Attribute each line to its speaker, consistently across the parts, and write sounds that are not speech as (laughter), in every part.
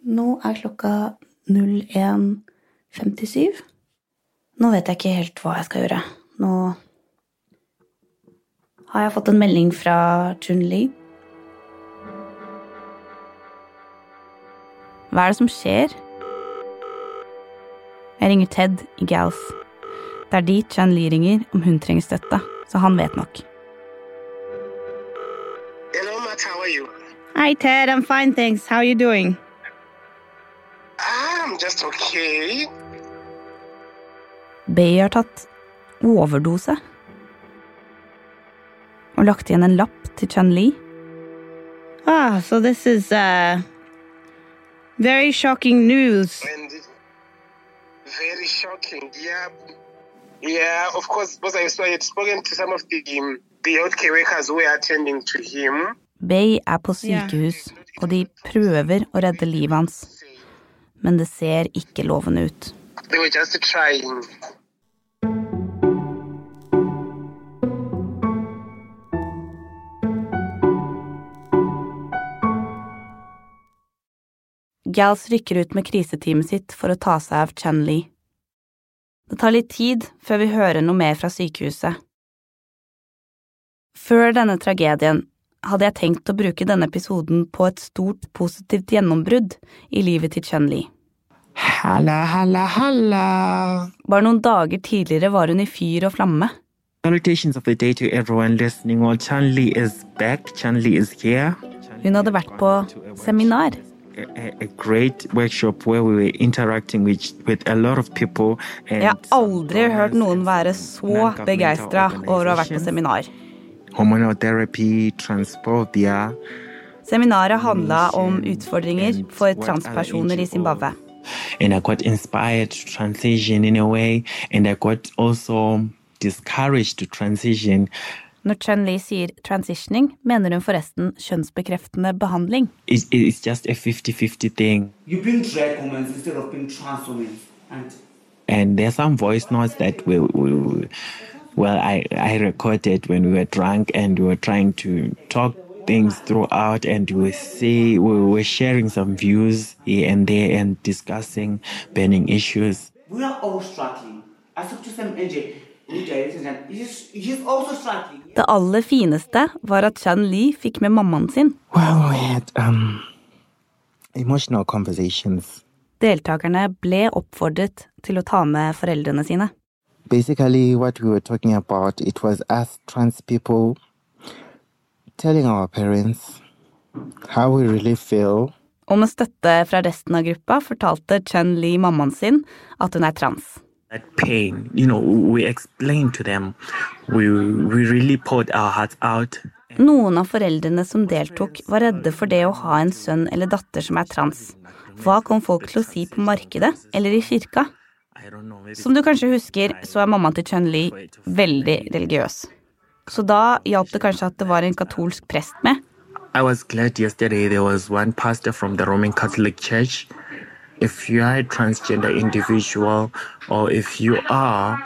Speaker 1: Nå er klokka 01.57. Nå vet jeg ikke helt hva jeg skal gjøre. Nå har jeg fått en melding fra Chun-Li. Hva er det som skjer? Jeg ringer Ted i Gals. Det er dit Chan-Li ringer om hun trenger støtte, så han vet nok.
Speaker 2: Hello, Matt. How are you?
Speaker 1: Hi Ted, I'm fine thanks. How are you doing?
Speaker 2: Just okay.
Speaker 1: Bay har tatt overdose. Og lagt igjen en lapp til Chan-Li. Ah, so this is uh, very shocking news.
Speaker 2: And very shocking. Yeah. Yeah, of course, because I saw I had spoken to some of the, um, the healthcare workers who were attending to him.
Speaker 1: Bay er på sykehus, og de prøver å redde livet hans. Men det ser ikke lovende ut. Gals rykker ut med kriseteamet sitt for å ta seg av Chan-Li. Det tar litt tid før vi hører noe mer fra sykehuset. Før denne tragedien hadde jeg tenkt å bruke denne episoden på et stort positivt gjennombrudd i livet til Chun-Li.
Speaker 3: Halla, halla, halla.
Speaker 1: Bare noen dager tidligere var hun i fyr og flamme.
Speaker 3: Salutations of the day to everyone listening. Well, Chan Li is back. Chan Li is here.
Speaker 1: Hun hadde vært på seminar.
Speaker 3: A, a- a great workshop where we were interacting with, with a lot of people. And
Speaker 1: Jeg har aldri hørt noen være så begeistra over å ha vært på seminar.
Speaker 3: Hormonal therapy, transphobia.
Speaker 1: Seminaret handla om utfordringer for transpersoner i Zimbabwe.
Speaker 3: And I got inspired to transition in a way. And I got also discouraged to transition.
Speaker 1: Når Chun-Li sier 'transitioning', mener hun forresten kjønnsbekreftende behandling.
Speaker 3: It, it's just a 50 50 thing.
Speaker 4: You've been drag women instead of being trans women. And
Speaker 3: and there's some voice notes that will, will, we- well I, I recorded when we were drunk and we were trying to talk things throughout and we see we were sharing some views here and there and discussing burning issues
Speaker 4: we are all struggling. I spoke to some struggling.
Speaker 1: Det aller fineste var at Chan-Li fikk med mammaen sin.
Speaker 3: well we had um
Speaker 1: Deltakerne ble oppfordret til å ta med foreldrene sine.
Speaker 3: Basically what we were talking about it was us trans people telling our parents how we really feel
Speaker 1: Og med støtte fra resten av gruppa fortalte Chen-Li mammaen sin at hun er trans.
Speaker 3: that pain. You know, we explained to them. We we really poured our hearts out.
Speaker 1: Noen av foreldrene som deltok, var redde for det å ha en sønn eller datter som er trans. Hva kom folk til å si på markedet eller i kirka?
Speaker 3: I don't know. Maybe
Speaker 1: Som du kanskje husker, så er mammaen til Chun-Li veldig religiøs. Så da hjalp det kanskje at det var en katolsk prest med.
Speaker 3: I was glad yesterday there was one pastor from the Roman Catholic Church. If you are a transgender individual or if you are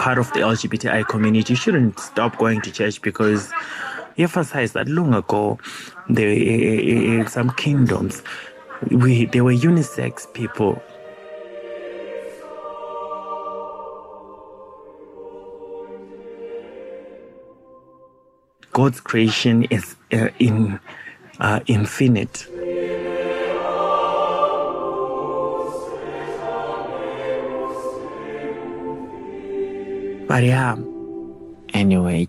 Speaker 3: part of the LGBTI community, you shouldn't stop going to church because he emphasized that long ago, there eh, in eh, eh, some kingdoms, we there were unisex people God's creation is uh, in uh, infinite. But yeah. Anyway,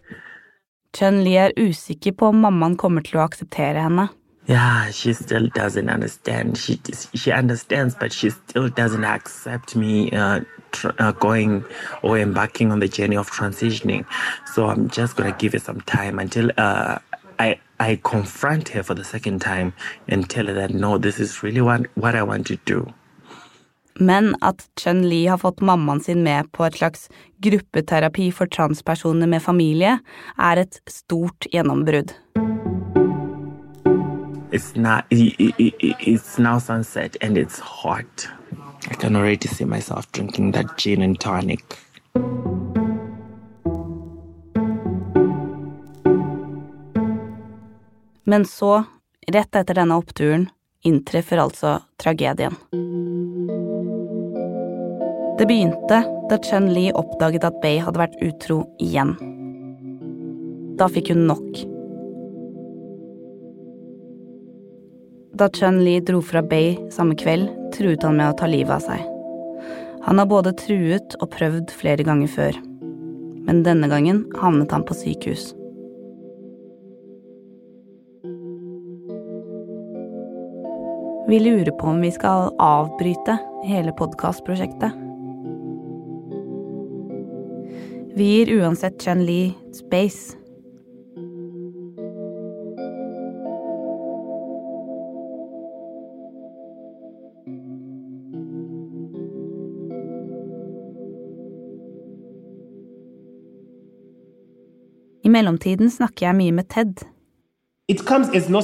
Speaker 1: Chun-Li er usikker på om mammaen kommer til å akseptere henne.
Speaker 3: yeah, she still doesn't understand. She she understands, but she still doesn't accept me uh, uh, going or embarking on the journey of transitioning. So I'm just gonna give it some time until uh, I I confront her for the second time and tell her that no, this is really what what I want to do.
Speaker 1: Men at Chun-Li har fått mammaen sin med på et slags gruppeterapi for transpersoner med familie, er et stort gjennombrudd.
Speaker 3: It's not. It's now sunset and it's hot. I can already see myself drinking that gin and tonic.
Speaker 1: Men så, rett etter denne oppturen, inntreffer altså tragedien. Det begynte da Chun Li oppdaget at Bay hadde vært utro igjen. Da fikk hun nok. Da Chun Li dro fra Bay samme kveld, truet han med å ta livet av seg. Han har både truet og prøvd flere ganger før, men denne gangen havnet han på sykehus. Vi lurer på om vi skal avbryte hele podkastprosjektet. Vi gir uansett Chen Lee space. I mellomtiden snakker jeg mye med Ted.
Speaker 5: No.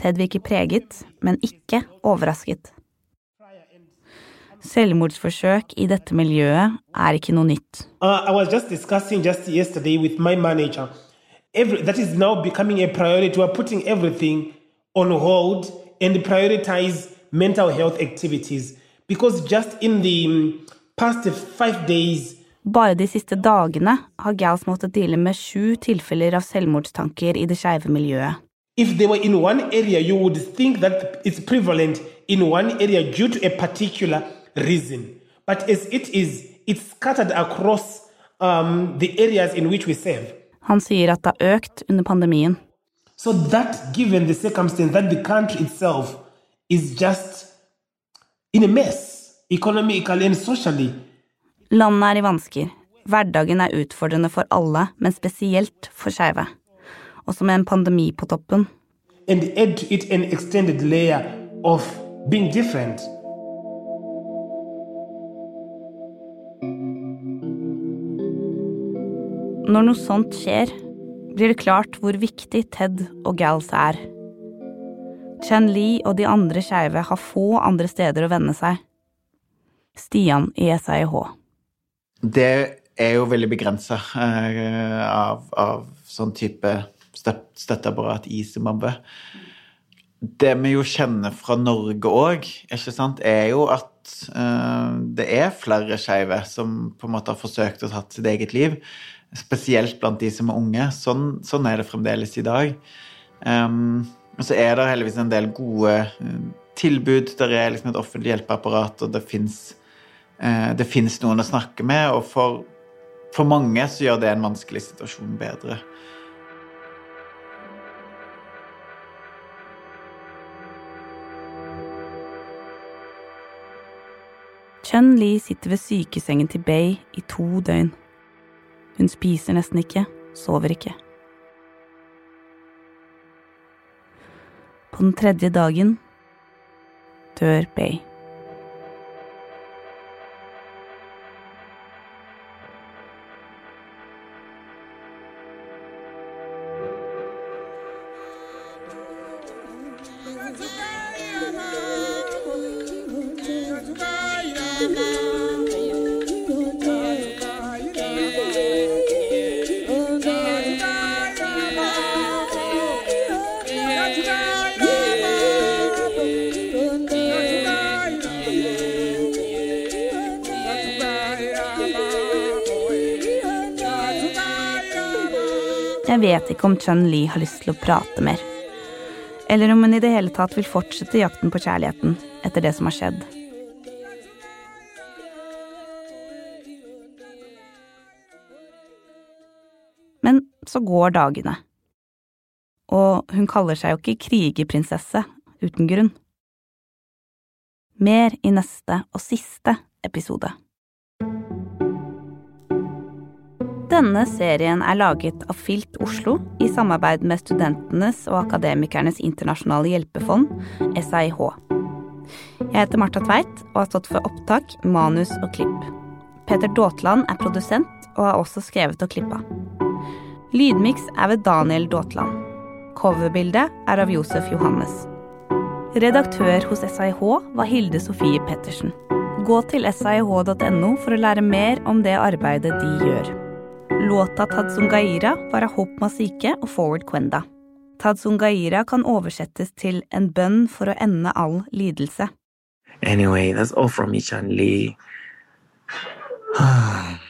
Speaker 1: Ted virker preget, men ikke overrasket. Selvmordsforsøk i dette miljøet er ikke noe nytt.
Speaker 5: Uh, just just manager. Every, that is now becoming a priority. We're putting everything on hold and prioritize mental health activities because just in the um, past five days,
Speaker 1: Bare de siste dagene har Gals måttet deale med sju tilfeller av selvmordstanker i det skeive miljøet.
Speaker 5: if they were in one area, you would think that it's prevalent in one area due to a particular reason. But as it is, it's scattered across um, the areas in which we serve.
Speaker 1: Han sier at det har økt under pandemien.
Speaker 5: So that, given the circumstance that the country itself is just in a mess, economically and socially,
Speaker 1: Landet er i vansker. Hverdagen er utfordrende for alle, men spesielt for skeive. Også med en pandemi på toppen. Når noe sånt skjer, blir det klart hvor viktig Ted og Gals er. Chen Li og de andre skeive har få andre steder å vende seg. Stian i SAIH.
Speaker 6: Det er jo veldig begrensa av, av sånn type støtteapparat i Zimbabwe. Det vi jo kjenner fra Norge òg, er jo at uh, det er flere skeive som på en måte har forsøkt å ta sitt eget liv. Spesielt blant de som er unge. Sånn, sånn er det fremdeles i dag. Um, og så er det heldigvis en del gode eh, tilbud. Det er liksom et offentlig hjelpeapparat, og det fins eh, det fins noen å snakke med, og for, for mange så gjør det en vanskelig situasjon bedre.
Speaker 1: Chen Li sitter ved sykesengen til Bay i to døgn. Hun spiser nesten ikke, sover ikke. På den tredje dagen dør Bay. Jeg vet ikke om Chun Li har lyst til å prate mer. Eller om hun i det hele tatt vil fortsette jakten på kjærligheten etter det som har skjedd. Men så går dagene. Og hun kaller seg jo ikke krigerprinsesse uten grunn. Mer i neste og siste episode. Denne serien er laget av Filt Oslo i samarbeid med Studentenes og Akademikernes internasjonale hjelpefond, SIH. Jeg heter Marta Tveit og har stått for opptak, manus og klipp. Peter Daatland er produsent og har også skrevet og klippa. Lydmiks er ved Daniel Daatland. Coverbildet er av Josef Johannes. Redaktør hos SIH var Hilde Sofie Pettersen. Gå til sih.no for å lære mer om det arbeidet de gjør. Låta Tadzungaira Gaira var av Hope Masike og Forward Quenda. Tadzungaira kan oversettes til en bønn for å ende all lidelse.
Speaker 3: Anyway, that's all from me, Chan. (sighs) (sighs)